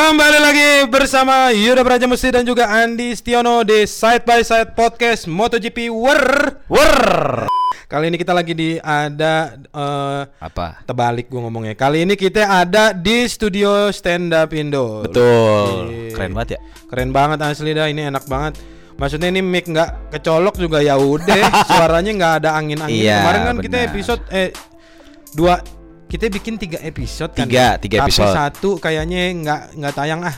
Kembali lagi bersama Yuda Braja Musti dan juga Andi Stiono di Side by Side Podcast MotoGP Wer. Wer. Kali ini kita lagi di ada eh, Apa? terbalik gue ngomongnya. Kali ini kita ada di studio Stand Up Indo. Betul. Keren banget ya. Keren banget asli dah ini enak banget. Maksudnya ini mic nggak kecolok juga ya udah suaranya nggak ada angin-angin. Iya, Kemarin kan kita benar. episode eh dua kita bikin tiga episode kan. Tiga, tiga Tapi episode. satu kayaknya nggak nggak tayang ah.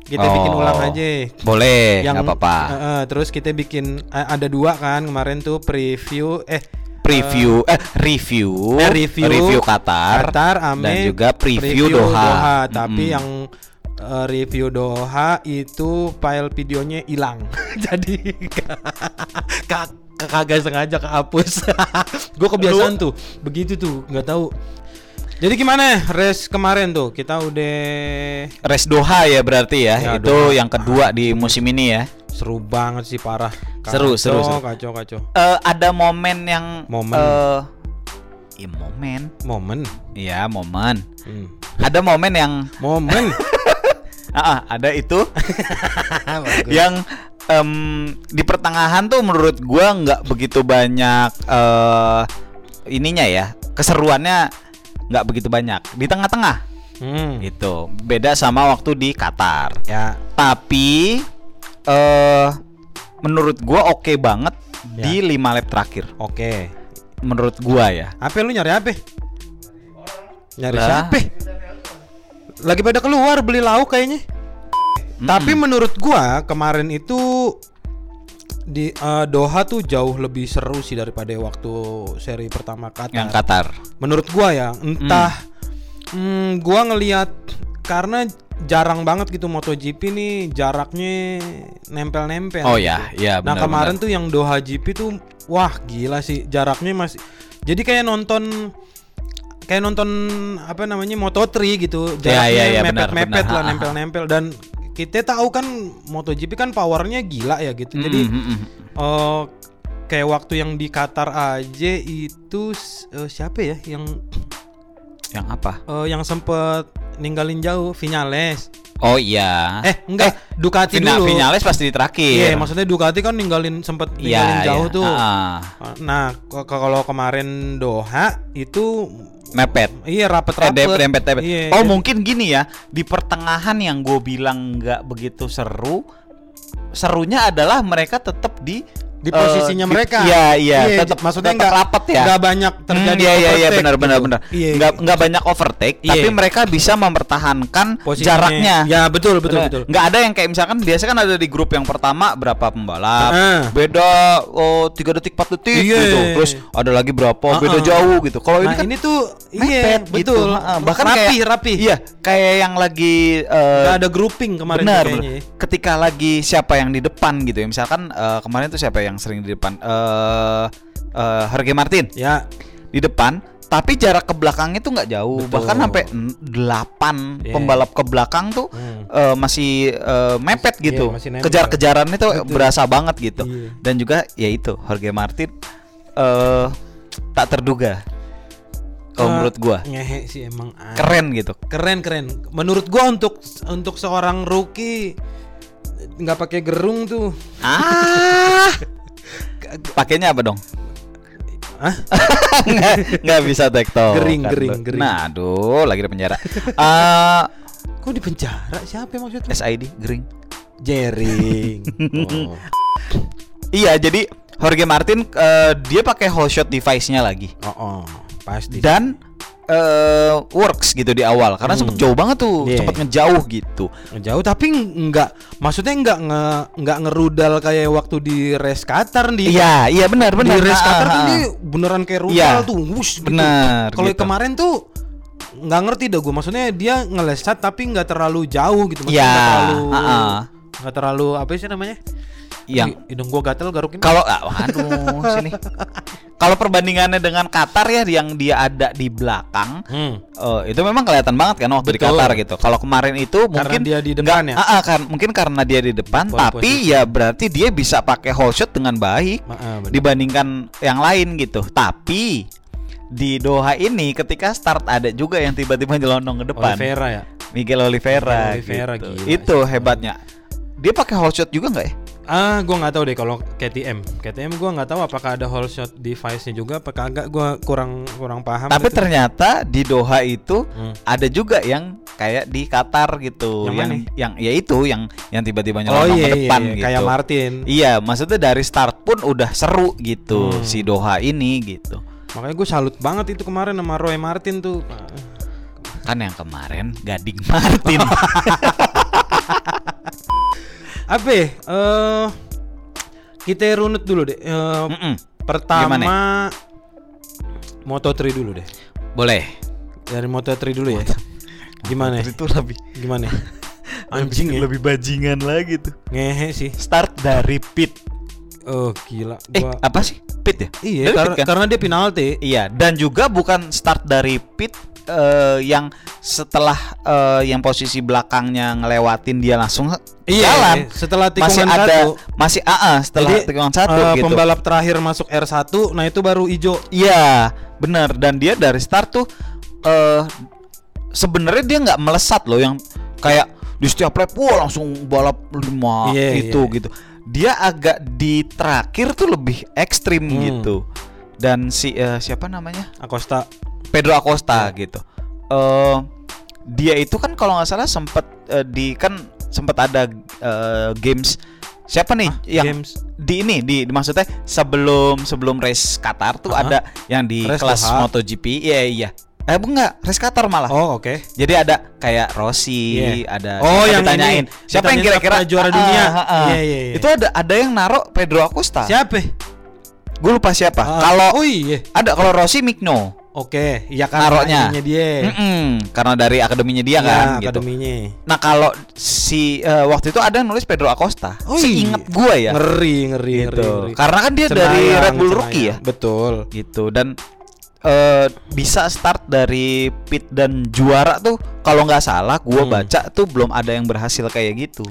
Kita Oh. bikin ulang aja. Boleh, Yang nggak apa-apa. eh, eh, terus kita bikin eh, ada dua kan kemarin tuh preview eh Preview eh review eh, review, Qatar, Qatar ame dan juga preview, Doha. Tapi Mm-mm. yang eh, review Doha itu file videonya hilang. Jadi kag- kagak sengaja kehapus. Gue kebiasaan tuh, begitu tuh, nggak tahu. Jadi gimana race kemarin tuh? Kita udah Res Doha ya berarti ya. Ya, itu Doha. yang kedua di musim ini ya. seru banget sih parah. Seru, seru, seru. Kacau, kacau. Eh ada momen yang Momen. eh, Iya momen. Momen. Iya momen. Hmm. Ada momen yang Momen. ah, ah, ada itu yang em, di pertengahan tuh menurut gua nggak begitu banyak eh ininya ya keseruannya nggak begitu banyak di tengah-tengah Hmm. itu beda sama waktu di Qatar Ya, tapi eh menurut gua oke banget Ya. di lima lap terakhir oke. menurut gua ya Apa lu nyari apa? Nyari Lah. siapa? Lagi pada keluar beli lauk kayaknya. Tapi menurut gua kemarin itu di eh, Doha tuh jauh lebih seru sih daripada waktu seri pertama Qatar. yang Qatar Menurut gua ya, entah hmm, gua ngelihat karena jarang banget gitu MotoGP nih jaraknya nempel-nempel. oh gitu. ya ya Nah benar kemarin tuh yang Doha GP tuh wah gila sih jaraknya masih jadi kayak nonton kayak nonton apa namanya Moto3 gitu Ya, jaraknya ya, ya, benar, mepet-mepet lah nempel-nempel dan kita tahu kan MotoGP kan powernya gila ya gitu. Jadi Mm, mm, mm. eh, kayak waktu yang di Qatar aja itu eh, siapa ya yang yang apa? Eh, yang sempet ninggalin jauh Vinales oh iya eh enggak Ducati Vina- dulu Vinales pasti di terakhir Iya, maksudnya Ducati kan ninggalin sempet Iya, ninggalin jauh iya. tuh. Ah, Nah, kalau kemarin Doha itu mepet iya Eh, rapet-rapet. dempet, dempet. Iya, oh jadi- mungkin gini ya di pertengahan yang gue bilang nggak begitu seru serunya adalah mereka tetap di di posisinya di- mereka. iya iya Iya, tetap maksudnya tetap nggak rapat ya nggak banyak terjadi Hmm, iya iya iya benar benar gitu. benar Iya, nggak nggak banyak overtake Iya. tapi mereka bisa mempertahankan posisinya. jaraknya Ya, betul betul betul. nggak ada yang kayak misalkan biasa kan ada di grup yang pertama berapa pembalap Ah. beda oh tiga detik 4 detik Iya. gitu terus ada lagi berapa Ah, beda ah. jauh gitu kalau Nah, ini kan ini tuh iya gitu. betul. Heeh, bahkan rapi kayak rapi. Iya, kayak yang lagi Nggak ada grouping kemarin benar, tuh kayaknya. ya. ketika lagi siapa yang di depan gitu ya. Misalkan eh, kemarin tuh siapa yang sering di depan. Eh eh, Jorge Martin. Ya, di depan tapi jarak ke belakangnya tuh nggak jauh. Betul. bahkan sampai 8 Iya. pembalap ke belakang tuh Hmm. eh, masih eh, mepet Iya, gitu. kejar-kejarannya tuh Betul. berasa banget gitu. Iya. dan juga ya itu Jorge Martin eh tak terduga. Kalau menurut gua. ngehe sih emang. Keren gitu. Keren keren. Menurut gua untuk untuk seorang rookie nggak pakai gerung tuh. Ah. Pakainya apa dong? Hah? nggak, bisa tektok. Gering, kan gering, lo. gering. Nah, aduh, lagi di penjara. Eh, kok di penjara siapa maksudnya SID gering. Jering oh. Iya, jadi Jorge Martin eh, dia pakai whole shot device-nya lagi oh oh pasti dan eh, works gitu di awal karena Hmm. sempet jauh banget tuh, Iya. sempet ngejauh gitu. jauh tapi nggak maksudnya nggak nge nggak ngerudal kayak waktu di race Qatar di Iya, iya benar di benar. race Ah, Qatar ah, kan ah. dia beneran kayak rudal Iya. tuh wush gitu. Benar, kalau gitu. kemarin tuh nggak ngerti dah gue maksudnya dia ngelesat tapi nggak terlalu jauh gitu maksudnya Iya, nggak terlalu ah, ah. nggak terlalu apa sih namanya Yang hidung gua gatel garukin Kalau ah, waduh sini. Kalau perbandingannya dengan Qatar ya yang dia ada di belakang, hmm. eh, itu memang kelihatan banget kan waktu di Betul. Qatar gitu. Kalau kemarin itu Karena mungkin dia di depan nggak- ya? ah, ah, kan mungkin karena dia di depan, Pole tapi ya berarti dia bisa pakai whole shot dengan baik Ma- ah, benar. dibandingkan yang lain gitu. Tapi di Doha ini ketika start ada juga yang tiba-tiba nyelonong ke depan. Oliveira ya. Miguel Oliveira. Miguel Oliveira, gitu. gila Itu hebatnya. Dia pakai hole shot juga nggak ya? Ah, gua nggak tahu deh kalau KTM. KTM gua nggak tahu apakah ada whole shot device-nya juga apa kagak gua kurang kurang paham. Tapi itu. ternyata di Doha itu Hmm. ada juga yang kayak di Qatar gitu, Yang yang mana? yang ya itu yang yang tiba-tiba Oh nyelonong iya, ke iya, depan iya, gitu. kayak Martin. Iya, maksudnya dari start pun udah seru gitu Hmm. si Doha ini gitu. Makanya gue salut banget itu kemarin sama Roy Martin tuh. Kan yang kemarin Gading Martin. Apa? ya? Eh kita runut dulu deh. Eh, Mm-mm. pertama Gimana Moto3 dulu deh. Boleh. Dari Moto3 dulu ya. Gimana? Itu lebih Gimana? Anjing ya. lebih bajingan lagi tuh. Ngehe sih. Start dari pit. Oh gila. Eh, Gua apa sih? Pit ya? Iya, kar- pit kan? karena dia penalti. Iya, dan juga bukan start dari pit eh, yang setelah eh, yang posisi belakangnya ngelewatin dia langsung jalan. Iya, setelah masih tikungan ada satu. masih AA setelah Jadi, tikungan satu eh, gitu. pembalap terakhir masuk R1, nah itu baru hijau. Iya, benar dan dia dari start tuh eh sebenarnya dia nggak melesat loh yang kayak di setiap lap wah langsung balap lima Iya, itu iya. gitu. Dia agak di terakhir tuh lebih ekstrim Hmm. gitu. Dan si eh, siapa namanya? Acosta. Pedro Acosta Iya. gitu. Eh dia itu kan kalau nggak salah sempat eh, di kan sempat ada eh, games siapa nih Hah, yang games? di ini di, di- maksudnya sebelum sebelum race Qatar tuh Hah? ada yang di Race kelas Doha? MotoGP iya iya eh enggak race Qatar malah Oh, oke. jadi ada kayak Rossi Iya. ada Oh, yang ditanyain ini, siapa yang kira-kira juara Ah, dunia. ah, ah. Iya, iya, iya. itu ada ada yang naruh Pedro Acosta Siapa? gue lupa siapa Ah, kalau Oh iya. ada kalau Rossi Migno Oke, iya kan ininya dia. Mm-mm, karena dari akademinya dia Iya, kan gitu. akademinya. Nah kalau si eh, waktu itu ada yang nulis Pedro Acosta. Oh, Seingat gua ya. Ngeri, ngeri, gitu. ngeri, ngeri. Karena kan dia dari Cenayang, Red Bull cenayang. Rookie ya. Betul. Gitu dan eh, bisa start dari pit dan juara tuh kalau nggak salah gua Hmm. baca tuh belum ada yang berhasil kayak gitu.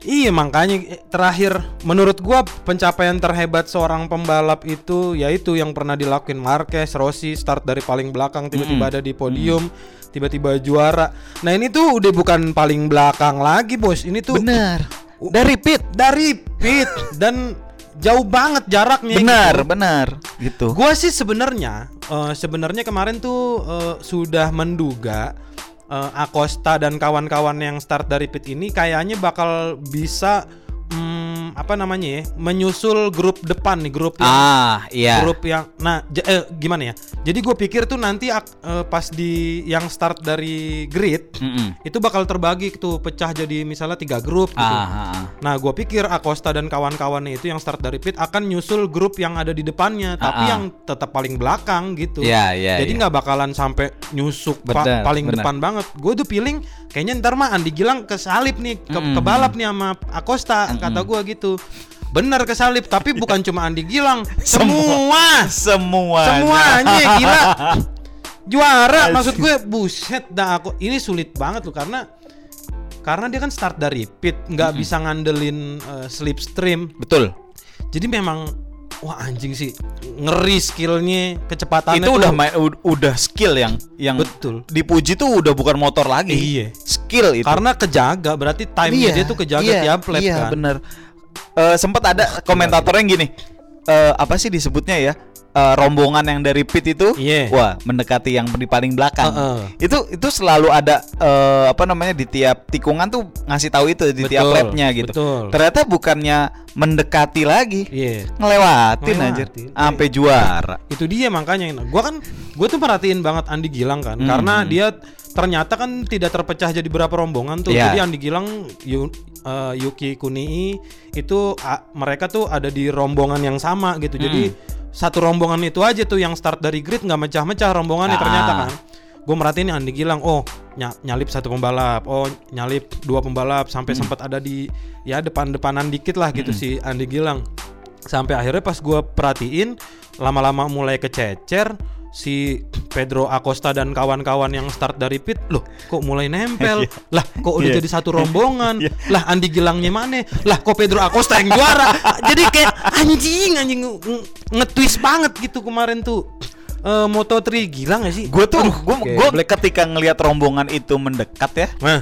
Iya makanya eh, terakhir menurut gua pencapaian terhebat seorang pembalap itu yaitu yang pernah dilakuin Marquez, Rossi start dari paling belakang tiba-tiba Mm-mm. ada di podium, tiba-tiba juara. Nah ini tuh udah bukan paling belakang lagi bos, ini tuh Bener. Uh, Dari pit. dari pit dan jauh banget jaraknya. Benar, gitu. benar. Gitu. Gua sih sebenarnya eh, sebenarnya kemarin tuh eh, sudah menduga eh, Acosta dan kawan-kawan yang start dari pit ini kayaknya bakal bisa apa namanya ya menyusul grup depan nih grup yang Ah, iya. grup yang nah j- eh, gimana ya jadi gue pikir tuh nanti ak- eh, pas di yang start dari grid Mm-mm. itu bakal terbagi tuh pecah jadi misalnya tiga grup gitu Ah, ah, ah. Nah, gue pikir Acosta dan kawan-kawannya itu yang start dari pit akan nyusul grup yang ada di depannya, tapi Ah, ah. yang tetap paling belakang gitu. Iya, iya, Jadi iya. nggak bakalan sampai nyusuk pa- Bener, paling bener. depan banget. Gue tuh feeling kayaknya ntar mah Andi Gilang kesalip nih, ke Mm-mm. kebalap nih sama Acosta, kata gue gitu. Bener kesalip, tapi bukan cuma Andi Gilang, semua, Semua. semuanya gila. Juara, Asik. maksud gue buset dah aku ini sulit banget tuh karena karena dia kan start dari pit, nggak bisa ngandelin eh, slipstream. Betul. Jadi memang wah anjing sih ngeri skillnya, kecepatannya itu tuh. udah main ud- udah skill yang yang Betul. dipuji tuh udah bukan motor lagi. Iya. Skill itu. Karena kejaga, berarti time dia tuh kejaga iya, tiap lap iya, kan. bener. Eh, sempat ada komentator yang gini. eh, apa sih disebutnya ya? Eh, rombongan yang dari pit itu, Iya. wah mendekati yang di paling belakang. Heeh. Itu itu selalu ada eh, apa namanya di tiap tikungan tuh ngasih tahu itu di tiap Betul, lapnya gitu. betul. Ternyata bukannya mendekati lagi, Iya. ngelewatin, anjir, Ngelewatin. sampai juara. Itu dia makanya gua kan gue tuh perhatiin banget Andi Gilang kan Hmm. karena dia ternyata kan tidak terpecah jadi berapa rombongan tuh. Iya. Jadi Andi Gilang Yu- eh, Yuki Kunii itu a- mereka tuh ada di rombongan yang sama gitu. Jadi Hmm. Satu rombongan itu aja tuh yang start dari grid nggak mecah-mecah rombongannya Ah. ternyata kan. Gue merhatiin nih Andi Gilang, oh ny- nyalip satu pembalap, oh nyalip dua pembalap sampai Hmm. sempat ada di ya depan-depanan dikit lah gitu si Andi Gilang. Sampai akhirnya pas gue perhatiin lama-lama mulai kececer si Pedro Acosta dan kawan-kawan yang start dari pit loh kok mulai nempel lah kok udah Iya. jadi satu rombongan Iya. lah Andi Gilangnya mana lah kok Pedro Acosta yang juara jadi kayak anjing anjing nge- nge-twist banget gitu kemarin tuh eh, Moto3 gila gak sih? Gue tuh, gue Black. ketika ngelihat rombongan itu mendekat ya, Nah,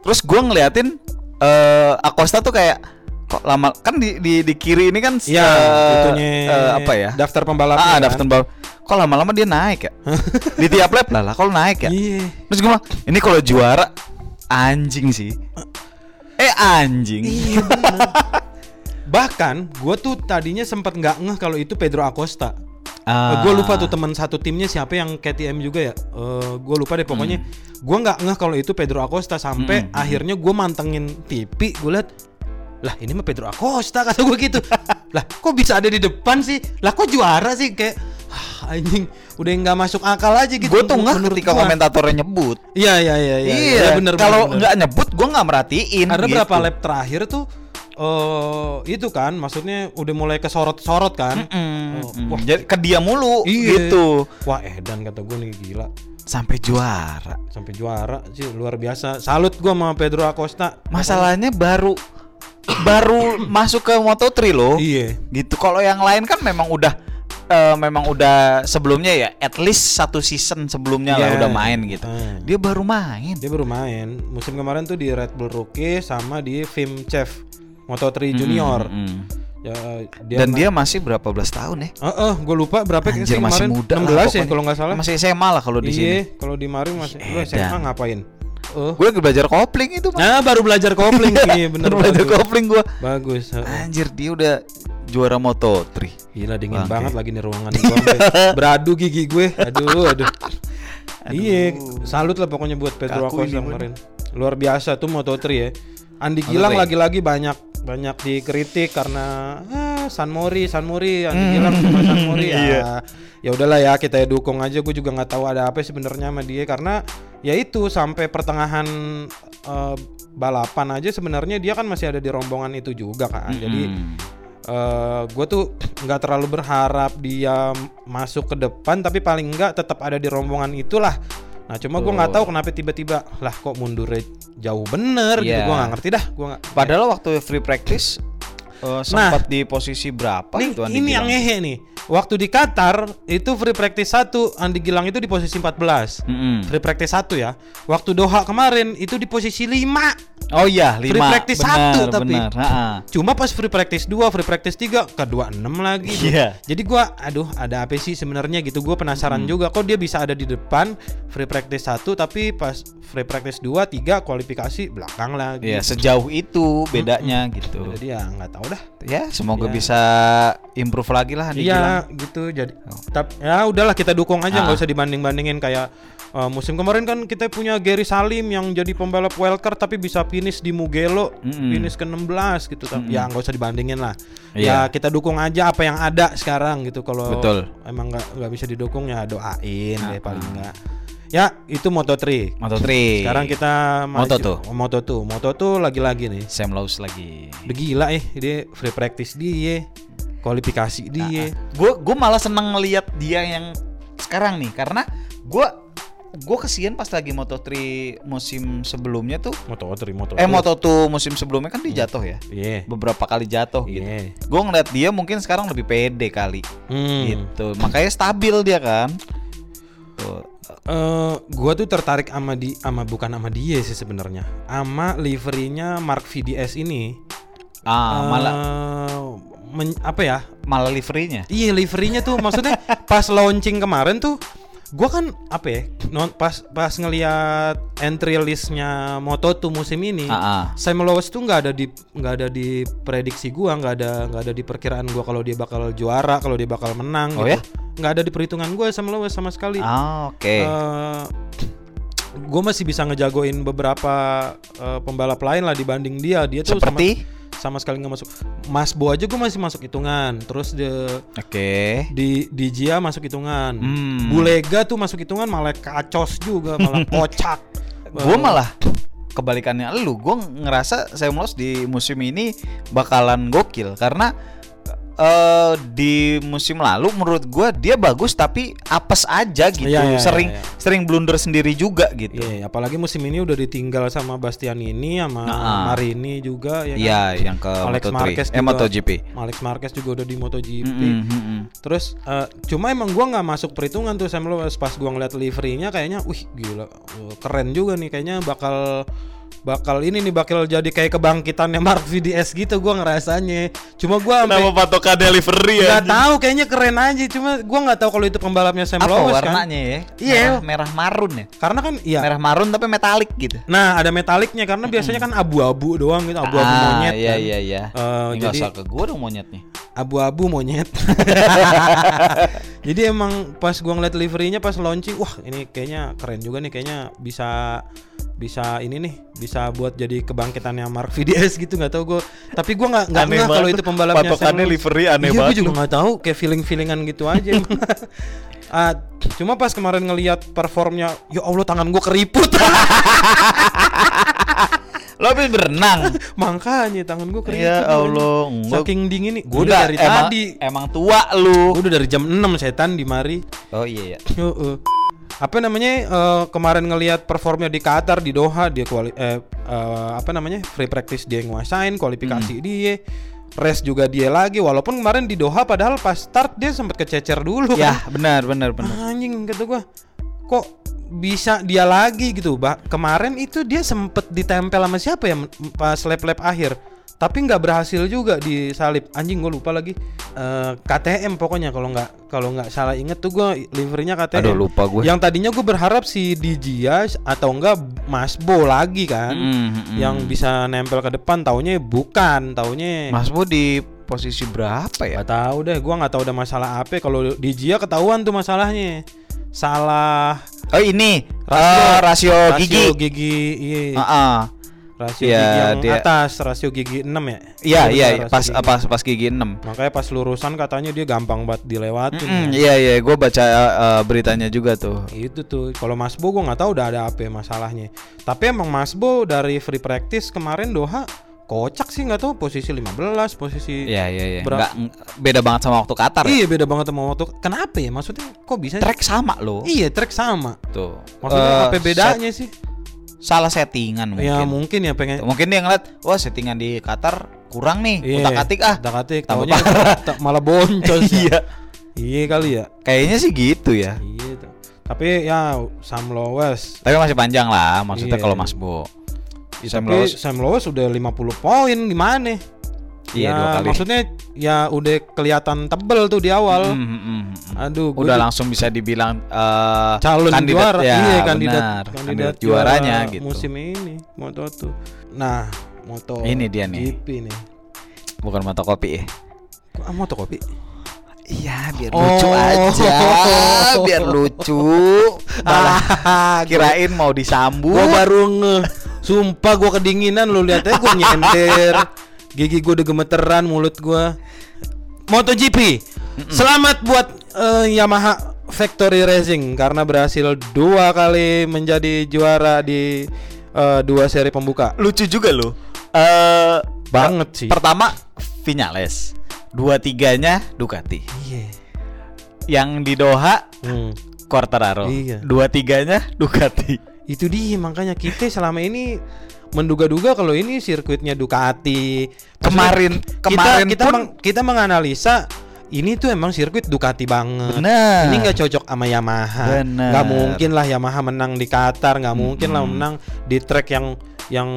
terus gue ngeliatin eh Acosta tuh kayak kok lama kan di di, di kiri ini kan Iya, eh, itunya eh, apa ya? Daftar pembalap. ah, daftar bal- Kok lama-lama dia naik ya? di tiap lap lah lah kalau naik ya. Iya. Terus gue ini kalau juara anjing sih. Eh anjing. Iya bener. Bahkan gue tuh tadinya sempat nggak ngeh kalau itu Pedro Acosta. Ah. gue lupa tuh teman satu timnya siapa yang KTM juga ya. gue lupa deh pokoknya. Gue nggak ngeh kalau itu Pedro Acosta sampai Hmm. akhirnya gue mantengin TV. Gue liat lah ini mah Pedro Acosta kata gue gitu. lah kok bisa ada di depan sih? Lah kok juara sih kayak ah, anjing udah nggak masuk akal aja gitu. Gue tuh nggak ketika gua. komentatornya nyebut. Iya iya iya iya. Iya, Iya, bener Kalau nggak nyebut, gue nggak merhatiin. Karena gitu. berapa lap terakhir tuh eh itu kan maksudnya udah mulai kesorot-sorot kan. Mm, Oh, mm. wah. Jadi ke dia mulu Iya. gitu Wah, edan kata gue nih gila. sampai juara. Sampai juara sih luar biasa. Salut gua sama Pedro Acosta. Masalahnya baru baru masuk ke Moto3 loh. Iya. Gitu. Kalau yang lain kan memang udah eh, memang udah sebelumnya ya at least satu season sebelumnya lah Iya. udah main gitu. Hmm. Dia baru main. Dia baru main musim kemarin tuh di Red Bull Rookie sama di Film Chef Moto3 Junior. Mm, mm. Ya, Dan dia masih berapa belas tahun ya? Heeh, gue lupa berapa Anjir sih masih kemarin? muda 16 lah ya kalau nggak salah. Masih SMA lah kalau di sini. Iya, kalau di Maring masih lu SMA ngapain? Oh. Gue lagi belajar kopling itu. Mas. Nah, baru belajar kopling iya bener Baru belajar kopling gua. Bagus. heeh. Anjir dia udah juara Moto3. Gila dingin Bangke. banget lagi nih ruangan gua sampai beradu gigi gue. Aduh, aduh. Iya, salut lah pokoknya buat Pedro Acosta kemarin. Luar biasa tuh Moto3 ya. Andi Gilang Moto3. lagi-lagi banyak banyak dikritik karena ah, San Mori, San Mori, Andi Hmm. Gilang sama San Mori ya. Iya. Ya udahlah ya kita dukung aja. Gue juga nggak tahu ada apa sebenarnya sama dia karena ya itu sampai pertengahan eh, balapan aja sebenarnya dia kan masih ada di rombongan itu juga kan. Jadi Mm. eh gue tuh nggak terlalu berharap dia masuk ke depan tapi paling nggak tetap ada di rombongan itulah nah cuma gue nggak tahu kenapa tiba-tiba lah kok mundurnya jauh bener gitu Iya. gue nggak ngerti dah gue nggak Padahal waktu free practice eh, sempat di posisi berapa Nih, ini yang Gilang? ngehe nih waktu di Qatar itu free practice 1 Andi Gilang itu di posisi 14 Mm-mm. free practice 1 ya waktu Doha kemarin itu di posisi 5 Oh iya, lima. Free practice benar, satu tapi. benar. Ha-ha. Cuma pas free practice 2, free practice 3 ke 26 lagi. Iya. Jadi gua aduh ada apa sih sebenarnya gitu. Gua penasaran Hmm. juga kok dia bisa ada di depan free practice 1 tapi pas free practice 2, 3 kualifikasi belakang lagi. Iya, sejauh itu bedanya gitu. Jadi ya nggak tahu dah. Ya, semoga Ya. bisa improve lagi lah Andi Gilang. Gitu jadi Oh. tap, ya udahlah kita dukung aja nggak Ah. usah dibanding-bandingin kayak uh, musim kemarin kan kita punya Gary Salim yang jadi pembalap wildcard tapi bisa finish di Mugello Mm-mm. finish ke 16 gitu Tapi ya nggak usah dibandingin lah Iya. ya kita dukung aja apa yang ada sekarang gitu kalau emang nggak nggak bisa didukung ya doain deh paling Ah. nggak ya itu Moto3 Moto3. sekarang kita Moto2. Moto2 Moto2 lagi-lagi nih Sam Lowe's lagi. udah gila eh dia free practice dia kualifikasi dia Gue gue malah seneng ngelihat dia yang sekarang nih karena gue gue kesian pas lagi Moto3 musim sebelumnya tuh Moto3 Moto2 eh Moto2 musim sebelumnya kan dia jatuh ya Iya. beberapa kali jatuh gitu Iya. gue ngeliat dia mungkin sekarang lebih pede kali Hmm. gitu makanya stabil dia kan Tuh. Eh, gua tuh tertarik sama di sama bukan sama dia sih sebenarnya. Sama liverynya Mark VDS ini. ah malah Eh, men- apa ya? malah liverynya Iya liverynya tuh maksudnya pas launching kemarin tuh gua kan apa ya? Non, pas pas ngelihat entry listnya Moto2 musim ini. Sam Lowe's tuh nggak ada di nggak ada di prediksi gua, nggak ada nggak ada di perkiraan gua kalau dia bakal juara, kalau dia bakal menang Oh gitu. ya? Nggak ada di perhitungan gua Sam Lowe's sama sekali. Ah, oke gue masih bisa ngejagoin beberapa eh, pembalap lain lah dibanding dia. Dia tuh seperti sama, sama sekali nggak masuk. Mas Bo aja gue masih masuk hitungan. Terus de, oke di di Gia masuk hitungan. Hmm. Bulega tuh masuk hitungan malah kacos juga, malah kocak. gue malah kebalikannya lu gue ngerasa Sam Lowe's di musim ini bakalan gokil karena eh, di musim lalu menurut gua dia bagus tapi apes aja gitu. Iya, iya, sering iya, iya. sering blunder sendiri juga gitu. Iya, apalagi musim ini udah ditinggal sama Bastian ini sama Nah. Marini juga ya kan? Iya, yang ke Alex Moto3. Marquez eh juga. MotoGP. Alex Marquez juga udah di MotoGP. Mm-mm, mm-mm. Terus eh, cuma emang gua nggak masuk perhitungan tuh Sam Lowes pas gua ngeliat liverynya kayaknya, wih gila, eh, keren juga nih kayaknya bakal bakal ini nih bakal jadi kayak kebangkitannya Mark VDS gitu gua ngerasanya. Cuma gua sampai patokan delivery nggak tahu kayaknya keren aja cuma gua nggak tahu kalau itu pembalapnya Sam Apa Lowes kan. warnanya ya? Iya. Merah, merah marun ya. Karena kan iya. Merah marun tapi metalik gitu. Nah, ada metaliknya karena biasanya kan abu-abu doang gitu, abu-abu Ah, monyet Iya kan. iya iya. Eh, Ini nggak jadi- usah ke gua dong monyetnya. abu-abu monyet. Jadi emang pas gua ngeliat liverynya pas launching, wah ini kayaknya keren juga nih, kayaknya bisa bisa ini nih, bisa buat jadi kebangkitannya Mark VDS gitu nggak tahu gua. Tapi gua nggak nggak ngeh kalau itu pembalapnya Patokannya livery aneh iya, banget Gue juga nggak tahu, kayak feeling feelingan gitu aja. Ah, cuma pas kemarin ngelihat performnya, ya Allah tangan gua keriput. Lo habis berenang. Makanya tangan gua keriput. ya. Allah. enggak. Saking dingin nih. Gue udah dari emang, tadi. Emang tua lu. Gue udah dari jam 6 setan di mari. Oh iya ya. Heeh. Apa namanya eh, kemarin ngelihat performnya di Qatar di Doha dia kuali eh, eh, apa namanya free practice dia nguasain kualifikasi dia race juga dia lagi. Walaupun kemarin di Doha padahal pas start dia sempat kececer dulu Ya, kan. benar benar benar. anjing kata gua kok bisa dia lagi? Gitu bah kemarin itu dia sempet ditempel sama siapa ya pas lap lap akhir tapi nggak berhasil juga disalip anjing gue lupa lagi Eh, KTM pokoknya kalau nggak kalau nggak salah inget tuh gue liverynya KTM Aduh, lupa gue. yang tadinya gue berharap si Digias atau enggak Masbo lagi kan Mm, mm, mm. yang bisa nempel ke depan taunya bukan taunya Mas Bu di posisi berapa ya? Gak tahu deh, gua nggak tahu ada masalah apa. Kalau di Gia ketahuan tuh masalahnya. Salah Oh ini Rasio. rasio, rasio, gigi. rasio gigi, iya. Heeh. Rasio Iya, gigi yang dia- atas, rasio gigi 6 ya? Iya iya pas gigi. apa pas gigi 6. Makanya pas lurusan katanya dia gampang banget dilewatin. Mm, ya. iya iya gue baca uh, beritanya juga tuh. Itu tuh. Kalau Mas Bo gua nggak tahu udah ada apa masalahnya. Tapi emang Mas Bo dari free practice kemarin Doha kocak sih nggak tahu posisi 15, posisi Iya iya iya. Ber- Nggak, ng- beda banget sama waktu Qatar. ya? Iya beda banget sama waktu. Kenapa ya? Maksudnya kok bisa? Track sama loh. Iya track sama. Tuh. Maksudnya Eh, apa bedanya sih? Salah settingan mungkin. Ya mungkin ya pengen Mungkin dia ngeliat, wah settingan di Qatar kurang nih, Iya, utak atik ah. utak-atik Tambah taunya ta- malah boncos ya. Iya. Iya kali ya. Kayaknya sih gitu ya. Iya. Tapi ya Sam Lowes. Tapi masih panjang lah, maksudnya Iya. kalau Mas Bo. Sam Tapi Lowes Sam Lowes udah 50 poin gimana? Iya, Ya, dua kali. Maksudnya ya udah kelihatan tebel tuh di awal. Mm, mm. Aduh, udah ju- langsung bisa dibilang eh, calon kandidat, juara. ya, iya, kandidat, benar, kandidat, juaranya juara gitu. Musim ini Moto tuh. Nah, Moto Ini dia nih. GP nih. Bukan mata kopi ya. Kok ah, Moto kopi? Iya, biar Oh. lucu aja, biar lucu. Malah kirain mau disambut. Gua baru nge Sumpah gua kedinginan lu lihat aja gua nyender. Gigi gua udah gemeteran mulut gua. MotoGP. Selamat buat eh, Yamaha Factory Racing karena berhasil dua kali menjadi juara di eh, dua seri pembuka. lucu juga loh. Eh Banget sih. Pertama Vinales, dua tiganya Ducati. Iya. Yang di Doha Hmm. Quartararo, Iya. dua tiganya Ducati. Itu dia makanya kita selama ini menduga-duga kalau ini sirkuitnya Ducati. Kemarin- Maksudnya kemarin kita kita, pun- meng- kita menganalisa ini tuh emang sirkuit Ducati banget. Bener. Ini nggak cocok sama Yamaha. Bener. Nggak mungkin lah Yamaha menang di Qatar, nggak mungkin lah menang di track yang yang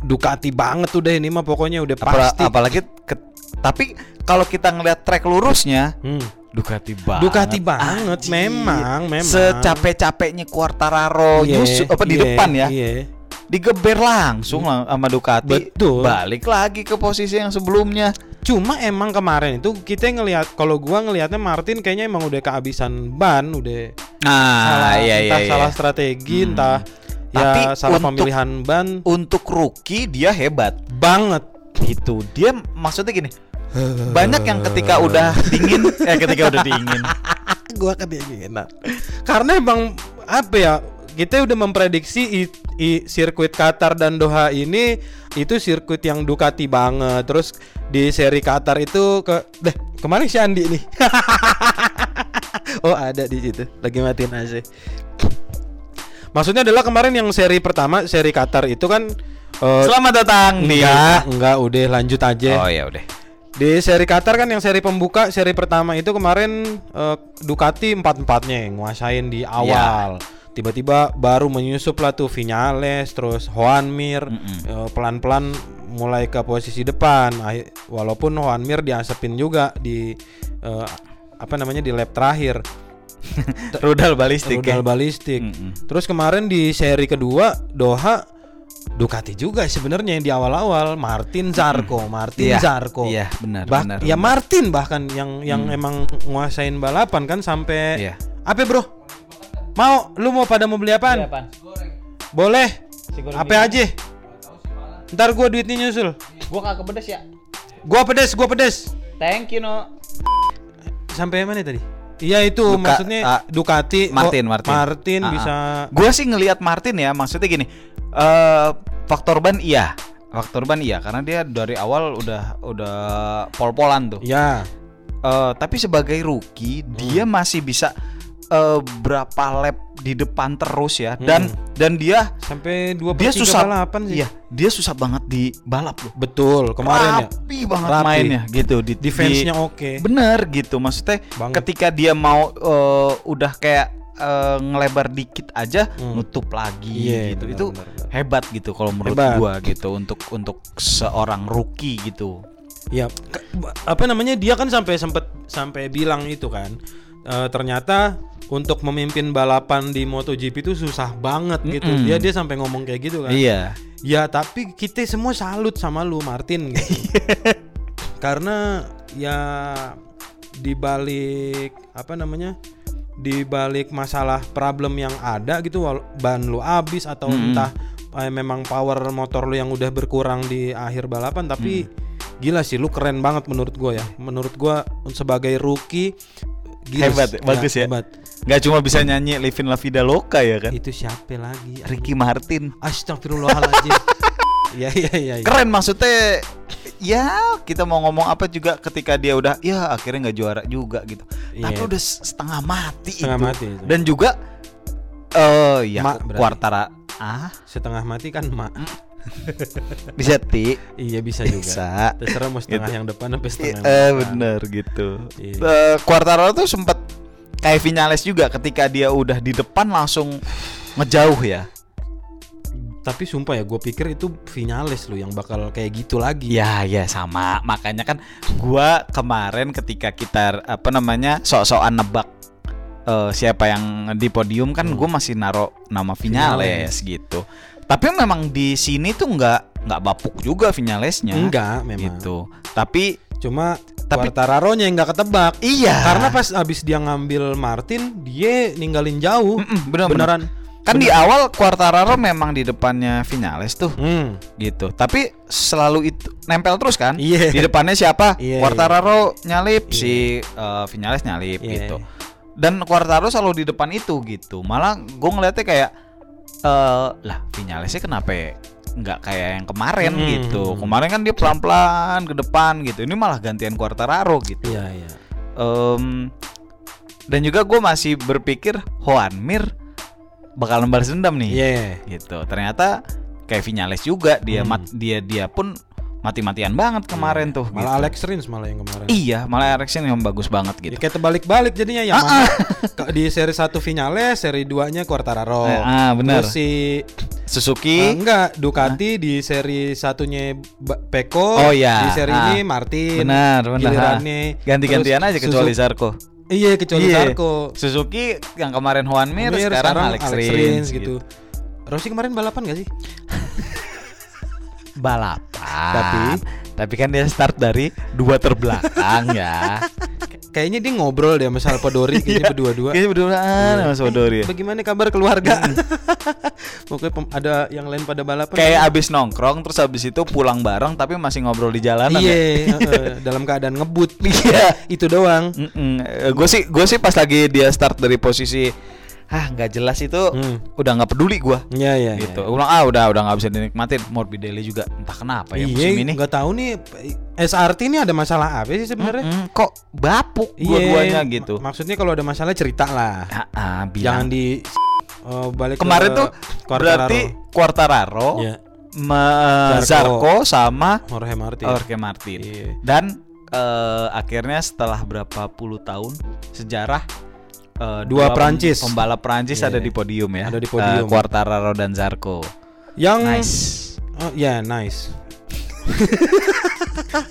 Ducati banget udah ini mah pokoknya udah pasti. apalagi ke- tapi kalau kita ngeliat track lurusnya Hmm. Ducati banget. Ducati banget, Anjir. memang, memang. Secapek-capeknya Quartararo Iya, nyusu apa di iya, depan ya. Iya. Digeber langsung lah sama Ducati. Betul. Balik lagi ke posisi yang sebelumnya. Cuma emang kemarin itu kita ngelihat kalau gua ngelihatnya Martin kayaknya emang udah kehabisan ban, udah Nah, salah, iya iya. entah iya. salah strategi, Hmm. entah Tapi ya salah untuk- pemilihan ban Untuk rookie dia hebat. banget. Itu dia maksudnya gini. Banyak yang ketika udah dingin, eh ketika udah dingin. gua kedinginan. Karena emang apa ya kita udah memprediksi i- i- sirkuit Qatar dan Doha ini itu sirkuit yang Ducati banget. Terus di seri Qatar itu ke deh kemarin si Andi nih. oh ada di situ lagi matiin AC. Maksudnya adalah kemarin yang seri pertama seri Qatar itu kan eh, Selamat datang di enggak enggak udah lanjut aja. Oh ya udah. Di seri Qatar kan yang seri pembuka, seri pertama itu kemarin eh, Ducati empat-empatnya yang nguasain di awal. Tiba-tiba baru menyusup lah tuh Vinales, terus Juan Mir Mm-mm. eh, pelan-pelan mulai ke posisi depan. Walaupun Juan Mir diasepin juga di eh, apa namanya di lap terakhir, Rudal balistik. rudal ya? balistik. Mm-mm. Terus kemarin di seri kedua Doha Ducati juga sebenarnya yang di awal-awal Martin Zarco, Martin Iya, Zarco. Iya, benar, Bah- benar. ya benar. Martin bahkan yang yang Hmm. emang nguasain balapan kan sampai Iya. apa bro? Mau lu mau pada mau beli apaan? Boleh. Apa aja? Ntar gua duitnya nyusul. Gua kagak pedes ya. Gua pedes, gua pedes. Thank you no. Sampai mana tadi? Iya itu Duka- maksudnya ah, Ducati Martin, oh, Martin. Martin Ah, bisa Gue sih ngelihat Martin ya, maksudnya gini. eh faktor ban iya. Faktor ban iya karena dia dari awal udah udah pol-polan tuh. ya Eh, tapi sebagai rookie dia Hmm. masih bisa eh, berapa lap di depan terus ya dan dan dia sampai 2 dia susah balapan sih. Iya, dia susah banget di balap loh. Betul, kemarin ya. Rapi banget Rapi. mainnya gitu di Defense-nya oke. Bener gitu maksudnya Banget. ketika dia mau eh, udah kayak eh, ngelebar dikit aja Hmm. nutup lagi Iya, gitu benar, itu benar, benar. hebat gitu kalau menurut Hebat. gua gitu untuk untuk seorang rookie gitu Ya, apa namanya dia kan sampai sempet sampai bilang itu kan. Eh, ternyata untuk memimpin balapan di MotoGP itu susah banget gitu. Mm-mm. Dia dia sampai ngomong kayak gitu kan. iya Ya, tapi kita semua salut sama lu Martin gitu. Karena ya di balik apa namanya? Di balik masalah problem yang ada gitu ban lu habis atau Mm-mm. entah eh, memang power motor lu yang udah berkurang di akhir balapan tapi gila sih lu keren banget menurut gua ya. Menurut gua sebagai rookie gila Hebat, sih. bagus ya. Hebat. nggak cuma bisa nyanyi Livin La Vida Loca ya kan Itu siapa lagi? Ricky Martin Astagfirullahaladzim. Iya iya iya. iya. keren maksudnya ya kita mau ngomong apa juga ketika dia udah ya akhirnya nggak juara juga gitu Iya. tapi udah setengah mati Setengah itu mati itu. dan juga eh ya Mak berarti. kuartara ah Setengah mati kan mak. Bisa ti Iya bisa juga. bisa Terserah mau setengah Gitu. yang depan sampai setengah yang eh belakang. bener gitu Iya. Eh, Quartararo tuh sempat kayak Vinales juga ketika dia udah di depan langsung ngejauh ya Tapi sumpah ya, gue pikir itu Vinales lu yang bakal kayak gitu lagi. Ya ya sama makanya kan gua kemarin ketika kita apa namanya sok-sokan nebak eh, siapa yang di podium kan Hmm. gue masih naro nama Vinales gitu. Tapi memang di sini tuh nggak nggak bapuk juga Vinalesnya. Enggak memang. Gitu. Tapi Cuma Tapi- Quartararo-nya yang nggak ketebak. iya. Karena pas abis dia ngambil Martin, dia ninggalin jauh. Mm-mm, bener-bener. Beneran. kan di awal Quartararo memang di depannya Vinales tuh Hmm. gitu. Tapi selalu itu nempel terus kan? Iya. Di depannya siapa? Iya, Quartararo nyalip, Iya. si eh, Vinales nyalip Iya. gitu. Dan Quartararo selalu di depan itu gitu. Malah gue ngeliatnya kayak eh lah Vinalesnya kenapa ya nggak kayak yang kemarin Hmm. gitu. Kemarin kan dia pelan-pelan ke depan gitu. Ini malah gantian Quartararo gitu. Iya iya. Em, dan juga gue masih berpikir Juan Mir bakalan balas dendam nih Iya. gitu. Ternyata kayak Vinales juga dia Hmm. mat- dia dia pun mati-matian banget kemarin tuh. Malah gitu. Alex Rins malah yang kemarin. Iya, malah Erikson yang bagus banget Ya, gitu. kayak terbalik-balik jadinya ya. Ah, Ke- Di seri 1 Vinales, seri 2-nya Quartararo. Eh, ah, benar. Terus si Suzuki. Ah, enggak, Ducati di seri satunya Peko. Oh, iya. Di seri Ah. ini Martin. benar, benar. Gilirannya Ganti-gantian aja kecuali Suzu- Zarko. Iya, kecuali Iya. Zarko. Suzuki yang kemarin Juan Mir, Mir, sekarang, Alex, Rins, gitu. Rossi kemarin balapan gak sih? Balapan. Tapi? tapi kan dia start dari dua terbelakang ya. Kayaknya dia ngobrol deh sama Salvadori kayaknya Iya. berdua-dua. Kayaknya berduaan sama Sodori. Eh, bagaimana kabar keluarga? Pokoknya pem- ada yang lain pada balapan. Kayak abis nongkrong terus abis itu pulang bareng tapi masih ngobrol di jalanan Iya, ya. heeh, dalam keadaan ngebut. Iya. Itu doang. Gue sih gue sih pas lagi dia start dari posisi ah nggak jelas itu Hmm. udah nggak peduli gua Iya iya. gitu. iya. Ulang ah udah udah nggak bisa dinikmatin. Morbidelli juga entah kenapa ya musim Iya, ini. nggak tahu nih SRT ini ada masalah apa sih sebenarnya? Mm-mm, kok bapuk Iya, dua-duanya gitu. mak- Maksudnya kalau ada masalah cerita lah. Ah, ah, Jangan bilang. di oh, balik Kemarin ke tuh Quartararo. berarti Quartararo, Iya, me- Zarco. Zarco sama Jorge Martin. Jorge Martin. Iya. Dan eh, akhirnya setelah berapa puluh tahun sejarah eh, Dua pem- Prancis. pembalap Prancis Iya. ada di podium ya. Ada di podium. Eh, Quartararo dan Zarco. Yang Nice. Oh, ya, nice.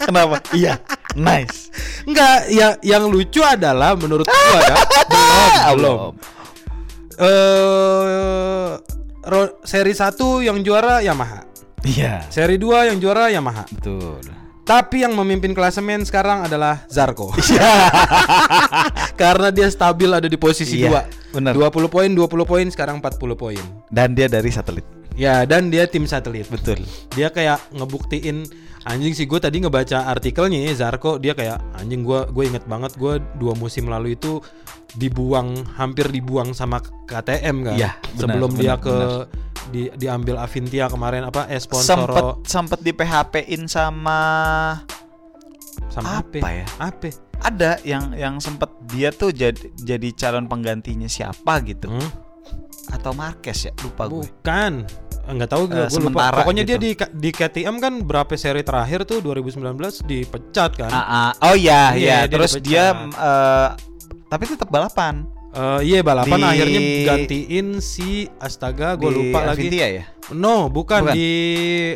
Kenapa? iya, nice. Enggak, ya yang lucu adalah menurut gua ya. belum, belum. Eh ro- seri 1 yang juara Yamaha. Iya, Seri 2 yang juara Yamaha. betul. Tapi yang memimpin klasemen sekarang adalah Zarko. Karena dia stabil ada di posisi Iya, 2. bener. 20 poin, 20 poin, sekarang 40 poin. Dan dia dari satelit. Ya, dan dia tim satelit. Betul. Dia kayak ngebuktiin anjing sih gue tadi ngebaca artikelnya ya Zarko dia kayak anjing gue gue inget banget gue dua musim lalu itu dibuang hampir dibuang sama KTM kan Iya, sebelum dia benar, ke di diambil Avintia kemarin apa eh Sempet sponsor sempet di PHP-in sama sama apa apa ya? apa ada yang yang sempet dia tuh jadi jadi calon penggantinya siapa gitu Hmm? atau Marquez ya lupa gue. bukan nggak tahu gue Eh, gue lupa pokoknya dia gitu. di di KTM kan berapa seri terakhir tuh 2019 dipecat kan Ah, ah. oh iya Iya, iya dia terus dipecat. dia eh, tapi tetap balapan Eh, iya balapan Di- akhirnya gantiin si Astaga gue lupa lagi Avintia ya No, bukan, Bukan. di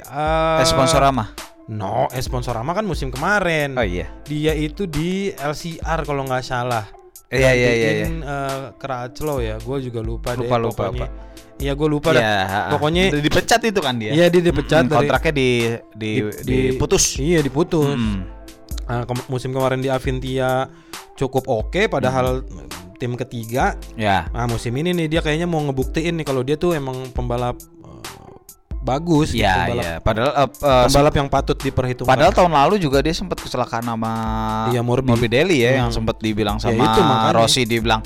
uh, eh, Sponsorama No, eh, Sponsorama kan musim kemarin. oh iya Dia itu di LCR kalau nggak salah. iya iya iya iya Gantiin, eh, Crutchlow ya. Gue juga lupa, Lupa, deh lupa, pokoknya. Iya, gue lupa dah. Iya, ah, ah. Pokoknya dipecat itu kan dia Iya, dia dipecat Mm, dari- kontraknya di di, di- diputus Iya, diputus. Mm. Nah, ke- musim kemarin di Avintia cukup oke padahal Hmm. Tim ketiga. ya Nah, musim ini nih dia kayaknya mau ngebuktiin nih kalau dia tuh emang pembalap eh, bagus gitu, Iya pembalap, iya padahal eh, eh, pembalap yang patut diperhitungkan. Padahal tahun lalu juga dia sempat kecelakaan sama Iya, Morbi. Morbidelli ya yang Hmm. sempat dibilang Ya, sama itu makanya. Rossi dibilang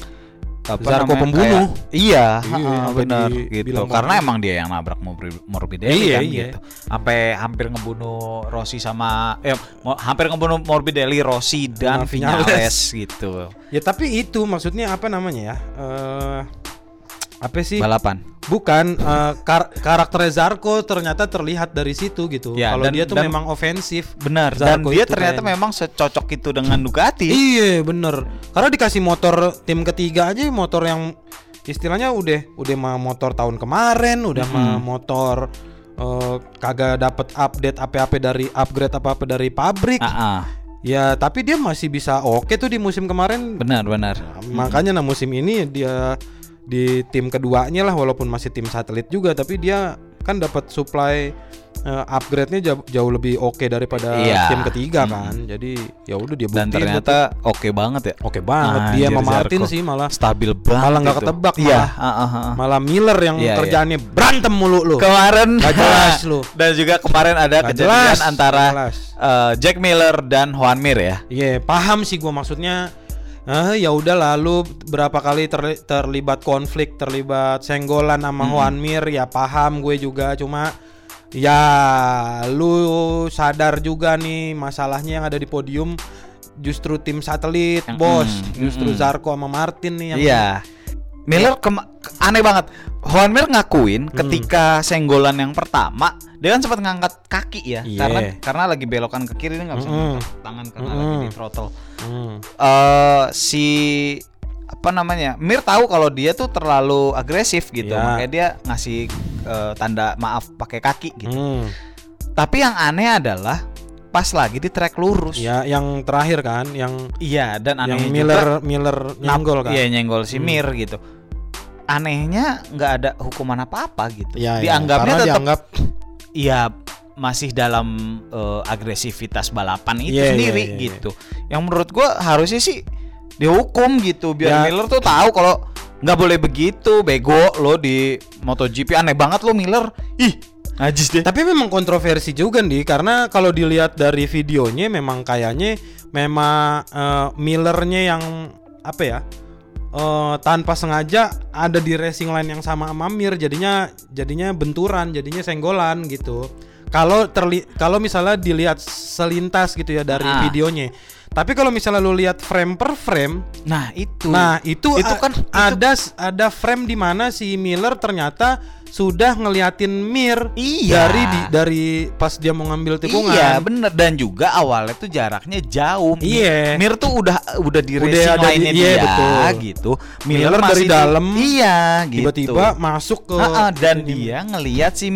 apa Zarko namanya, pembunuh. kayak- iya, Iya, sampai benar gitu. pembunuh. Karena emang dia yang nabrak Morbi- Morbidelli Iya, kan iya. gitu. Sampai hampir ngebunuh Rossi sama eh hampir ngebunuh Morbidelli, Rossi dan. Viñales gitu. Ya tapi itu maksudnya apa namanya ya? Eh apa sih? Balapan. Bukan eh, kar- karakter Zarko ternyata terlihat dari situ gitu. Ya, Kalau dia tuh dan- memang ofensif. Benar. Dan dia ternyata kayaknya. memang secocok itu dengan Ducati. Iya bener. Karena dikasih motor tim ketiga aja motor yang istilahnya udah udah mah motor tahun kemarin, udah mah motor eh, kagak dapet update apa-apa dari upgrade apa-apa dari pabrik. Ah, ah. Ya tapi dia masih bisa oke tuh di musim kemarin. benar benar. Makanya nah musim ini dia di tim keduanya lah walaupun masih tim satelit juga tapi dia kan dapat supply eh, upgrade-nya jauh, jauh lebih oke daripada Iya. tim ketiga kan. Jadi ya udah dia Dan buktiin ternyata oke banget ya. Oke banget dia Anjir, sama Martin sih malah stabil banget Malah nggak ketebak, iya malah. ah, ah, ah. malah Miller yang Iya, kerjaannya berantem mulu lu. kemarin Nggak jelas lu. dan juga kemarin ada Nggak kejadian jelas, antara jelas. eh, Jack Miller dan Juan Mir ya Iya, paham sih gua maksudnya. Ah, ya udah lalu berapa kali terli- terlibat konflik, terlibat senggolan sama Juan Mir ya paham gue juga cuma ya lu sadar juga nih masalahnya yang ada di podium justru tim satelit, Mm-mm, bos. Justru mm-mm. Zarko sama Martin nih yang iya Miller kema- aneh banget Juan Mir ngakuin Hmm. ketika senggolan yang pertama dia kan sempat ngangkat kaki ya Iya. karena karena lagi belokan ke kiri dia nggak bisa ngangkat tangan karena Mm-mm. lagi di throttle Hmm. eh si apa namanya Mir tahu kalau dia tuh terlalu agresif gitu Ya. makanya dia ngasih eh, tanda maaf pakai kaki gitu Hmm. tapi yang aneh adalah pas lagi di track lurus Ya, yang terakhir kan, yang iya dan yang anehnya Miller juga, Miller nyenggol kan. iya nyenggol si Hmm. Mir gitu anehnya nggak ada hukuman apa apa gitu Ya, ya, dianggapnya karena tetap dianggap iya masih dalam eh, agresivitas balapan itu Iya, iya, sendiri iya, iya. gitu. Yang menurut gua harusnya sih dihukum gitu biar Ya. Miller tuh tahu kalau nggak boleh begitu, bego lo di MotoGP aneh banget lo Miller. Ih, najis deh. Tapi memang kontroversi juga nih karena kalau dilihat dari videonya memang kayaknya memang eh, Millernya yang apa ya eh, tanpa sengaja ada di racing line yang sama sama Mir jadinya jadinya benturan jadinya senggolan gitu kalau terli kalau misalnya dilihat selintas gitu ya dari Ah. videonya tapi kalau misalnya lu lihat frame per frame Nah, itu. Nah, itu itu kan itu- ada ada frame di mana si Miller ternyata sudah ngeliatin Mir Iya. dari di, dari pas dia mau ngambil tikungan. Iya bener dan juga awalnya tuh jaraknya jauh. Iya. Mir tuh udah udah di Udah racing ada di- iya, dia betul. gitu. Miller dari masih di- dalam, Iya gitu. Tiba-tiba masuk ke Ah, ah, dan dia ngelihat si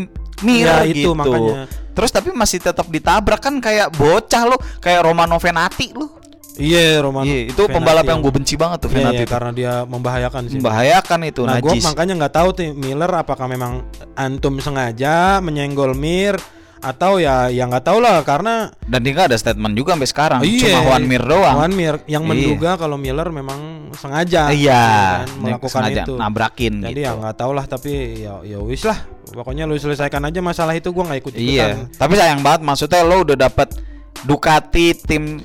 Mir Ya, itu gitu. makanya. Terus tapi masih tetap ditabrak kan kayak bocah lo, kayak Romano Venati lo. Iya, Romano. Iya, itu Venati pembalap yang gue benci banget tuh Iya, Venati. iya, tuh. karena dia membahayakan sih. Membahayakan itu Nah, gue makanya nggak tahu tuh Miller apakah memang antum sengaja menyenggol Mir atau ya ya nggak tahu lah karena Dan dia ada statement juga sampai sekarang. Iya. Cuma Juan Mir doang. Juan Mir yang Iya. menduga kalau Miller memang sengaja Iya, ya kan, melakukan sengaja itu. nabrakin Jadi gitu. ya nggak tahu lah tapi ya ya wis lah. Pokoknya lu selesaikan aja masalah itu gua nggak ikut Iya, tapi sayang banget maksudnya lo udah dapat Ducati tim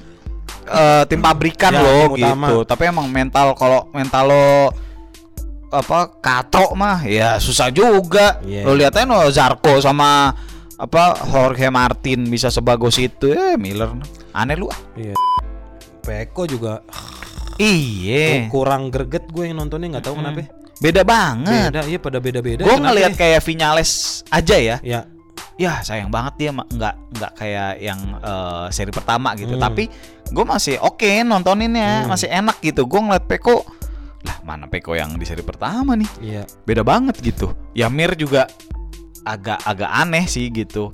eh, tim pabrikan Ya, lo tim utama. gitu. Tapi emang mental kalau mental lo apa katrok mah ya susah juga. Iya. Lo lihat aja no Zarko sama apa Jorge Martin bisa sebagus itu eh Miller aneh lu ah. Iya. Peko juga Iya. kurang greget gue yang nontonnya nggak tahu kenapa. Beda banget. Beda, iya pada beda-beda. Gue Kenapa ngelihat ya? kayak Vinales aja ya. ya ya sayang banget dia nggak nggak kayak yang eh, seri pertama gitu Hmm. tapi gue masih oke nontoninnya Hmm. masih enak gitu gue ngeliat Peko lah mana Peko yang di seri pertama nih iya. beda banget gitu ya Mir juga agak agak aneh sih gitu.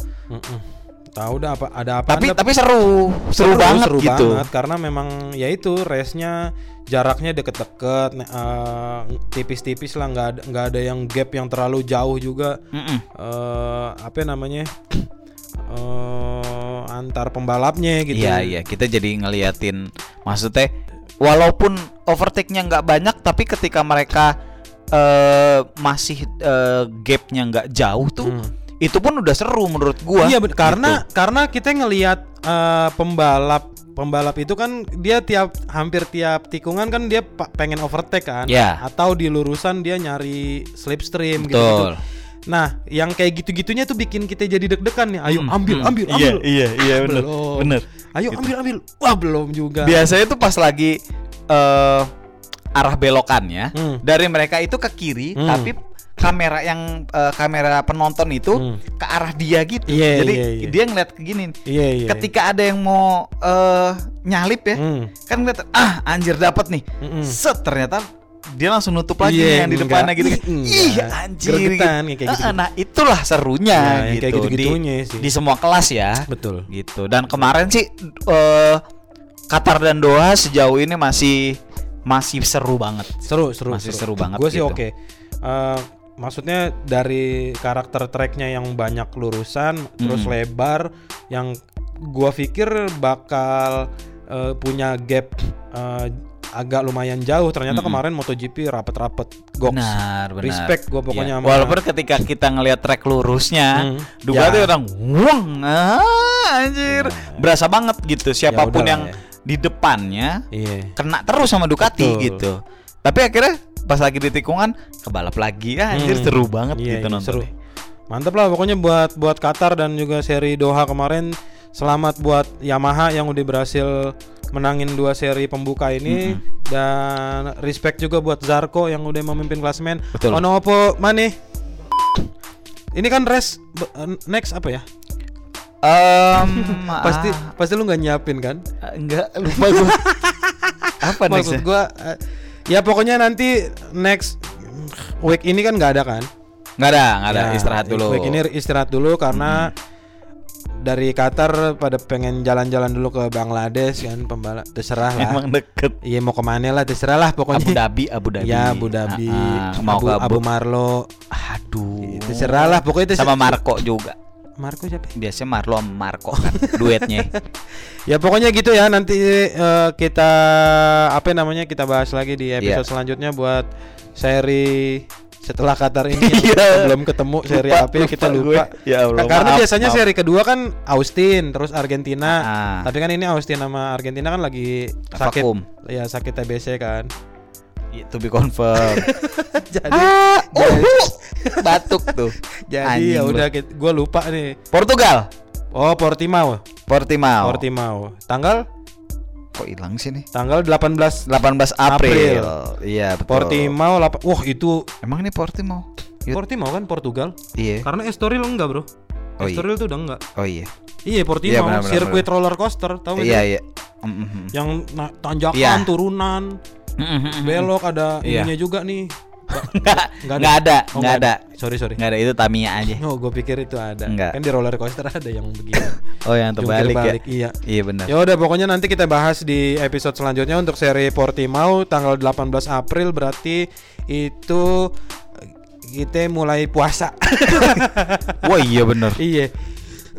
Tahu dah apa ada apa tapi tapi seru seru, banget seru gitu. banget karena memang ya itu race-nya jaraknya deket-deket eh, tipis-tipis lah nggak ada nggak ada yang gap yang terlalu jauh juga. Eh apa namanya eh antar pembalapnya gitu. Iya iya kita jadi ngeliatin maksudnya walaupun overtake-nya nggak banyak tapi ketika mereka eh masih eh, gapnya nggak jauh tuh Hmm. itu pun udah seru menurut gua Iya karena Gitu. karena kita ngelihat eh, pembalap pembalap itu kan dia tiap hampir tiap tikungan kan dia pengen overtake kan Ya. atau di lurusan dia nyari slipstream gitu, Betul. Nah, yang kayak gitu-gitunya tuh bikin kita jadi deg-degan nih. Ayo Hmm, ambil, hmm. ambil, Iya, ambil. iya, iya, bener, Belum. bener. Ayo ambil, ambil. Wah, belum juga. biasanya tuh pas lagi eh arah belokannya Hmm. dari mereka itu ke kiri Hmm. tapi kamera yang eh, kamera penonton itu Hmm. ke arah dia gitu Iya, jadi iya, iya. dia ngeliat ke gini Iya, iya. ketika ada yang mau eh nyalip ya Hmm. kan ngeliat ah anjir dapat nih Mm-mm. set ternyata dia langsung nutup lagi Iya, nih yang di enggak. depannya gitu kan. Ih, anjir Gregetan, gitu. kayak gitu. Ah, nah itulah serunya Ya, yang gitu kayak gitu-gitunya di, sih. di semua kelas ya Betul. gitu dan kemarin sih eh Qatar dan Doha sejauh ini masih masih seru banget Seru, seru. Masih seru banget Gue sih gitu. oke. Eh, maksudnya dari karakter tracknya yang banyak lurusan, terus Hmm. lebar, yang gua pikir bakal eh, punya gap eh, agak lumayan jauh. Ternyata Mm-mm. kemarin MotoGP rapet-rapet. Goks. benar benar Respect gua pokoknya Iya. sama- walaupun ketika kita ngelihat track lurusnya Hmm. Duga Ya. tuh orang wong ah, anjir berasa banget gitu siapa pun udahlah yang ya. Di depannya Iya. kena terus sama Ducati Betul. gitu. Tapi akhirnya pas lagi di tikungan kebalap lagi ya anjir Hmm. seru banget Iya, gitu nonton. seru. Mantap lah pokoknya buat buat Qatar dan juga seri Doha kemarin. Selamat buat Yamaha yang udah berhasil menangin dua seri pembuka ini dan respect juga buat Zarko yang udah memimpin klasemen. Ono opo mane? Ini kan race next apa ya? Em, Pasti ah, pasti lu nggak nyiapin kan? enggak lupa gue. Apa Maksud gua eh, ya pokoknya nanti next week ini kan nggak ada kan? Nggak ada, nggak ada Ya, istirahat dulu. Week ini istirahat dulu karena dari Qatar pada pengen jalan-jalan dulu ke Bangladesh kan pembalap terserah lah. Emang deket. Iya mau ke mana lah terserah lah pokoknya. Abu Dhabi, Abu Dhabi. Ya Abu Dhabi, Ah, ah, mau Abu Abu, Marlo. Aduh. Terserah lah pokoknya terserah. Sama Marco juga. Marco siapa? Biasanya Marlo sama Marco kan duetnya. Ya pokoknya gitu ya nanti eh, kita apa namanya kita bahas lagi di episode Iya. selanjutnya buat seri setelah Qatar ini Iya. Kita belum ketemu seri Lupa, apa ya, kita lupa lupa. gue. Ya Allah, Karena maaf, biasanya maaf. seri kedua kan Austin terus Argentina. Ah. Tapi kan ini Austin sama Argentina kan lagi sakit. Vakum. Ya sakit TBC kan. To be confirm. jadi ah, uhu, batuk tuh. jadi ya udah gue lupa nih. Portugal. Oh, Portimao. Portimao. Portimao. Tanggal Kok hilang sih nih? tanggal 18 18 April. April. Iya, betul. Portimao lapa- Wah, itu Emang ini Portimao? Yut. Portimao kan Portugal. Iya. Karena Estoril enggak, Bro. Oh, iya. Estoril tuh udah enggak. Oh iya. Iya, Portimao, Iya, benar, benar, sirkuit roller coaster, tahu nggak Iya, iya. Mm, mm, mm. Yang tanjakan, Iya. turunan. Belok ada Iya. ininya juga nih. Nggak, Nggak nggak ada, Oh, ada. Sorry, sorry. Nggak ada itu Tamiya aja. Oh, gue pikir itu ada. Enggak. Kan di roller coaster ada yang begini. Oh, yang terbalik ya. balik, iya. Iya benar. Ya udah pokoknya nanti kita bahas di episode selanjutnya untuk seri Portimao tanggal 18 April berarti itu kita mulai puasa. Wah, iya benar. iya.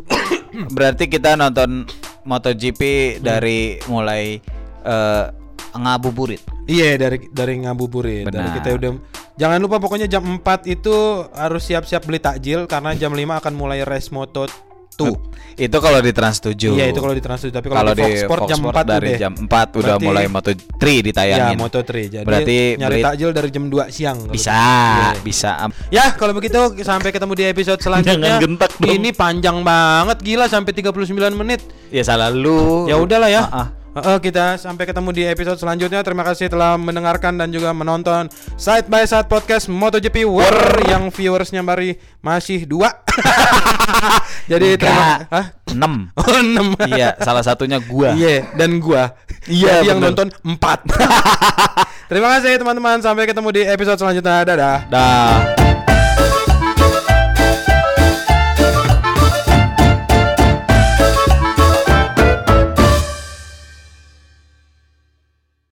Berarti kita nonton MotoGP dari mulai eh, ngabuburit. Iya dari dari ngabuburit. Dari Benar. kita udah jangan lupa pokoknya jam 4 itu harus siap-siap beli takjil karena jam 5 akan mulai race moto tuh. Itu kalau di Trans 7. Iya itu kalau di Trans 7 tapi kalau kalau di Fox Sport jam 4 dari udah. jam 4 udah Berarti- mulai Moto3 Ya ditayangin. Moto 3. Jadi Berarti nyari beli- takjil dari jam 2 siang. bisa. Iya. bisa. Ya kalau begitu sampai ketemu di episode selanjutnya. Jangan gentak dong. Ini panjang banget gila sampai 39 menit. Ya salah lu. Ya udahlah ya. Ah, ah. Heeh, kita sampai ketemu di episode selanjutnya. Terima kasih telah mendengarkan dan juga menonton Side by Side podcast MotoGP War yang viewersnya baru masih dua. Jadi terima. Hah? 6. Oh, enam. iya, salah satunya gua. Iya, dan gua. Iya, Jadi yang nonton empat. terima kasih teman-teman. Sampai ketemu di episode selanjutnya. Dadah. Dah.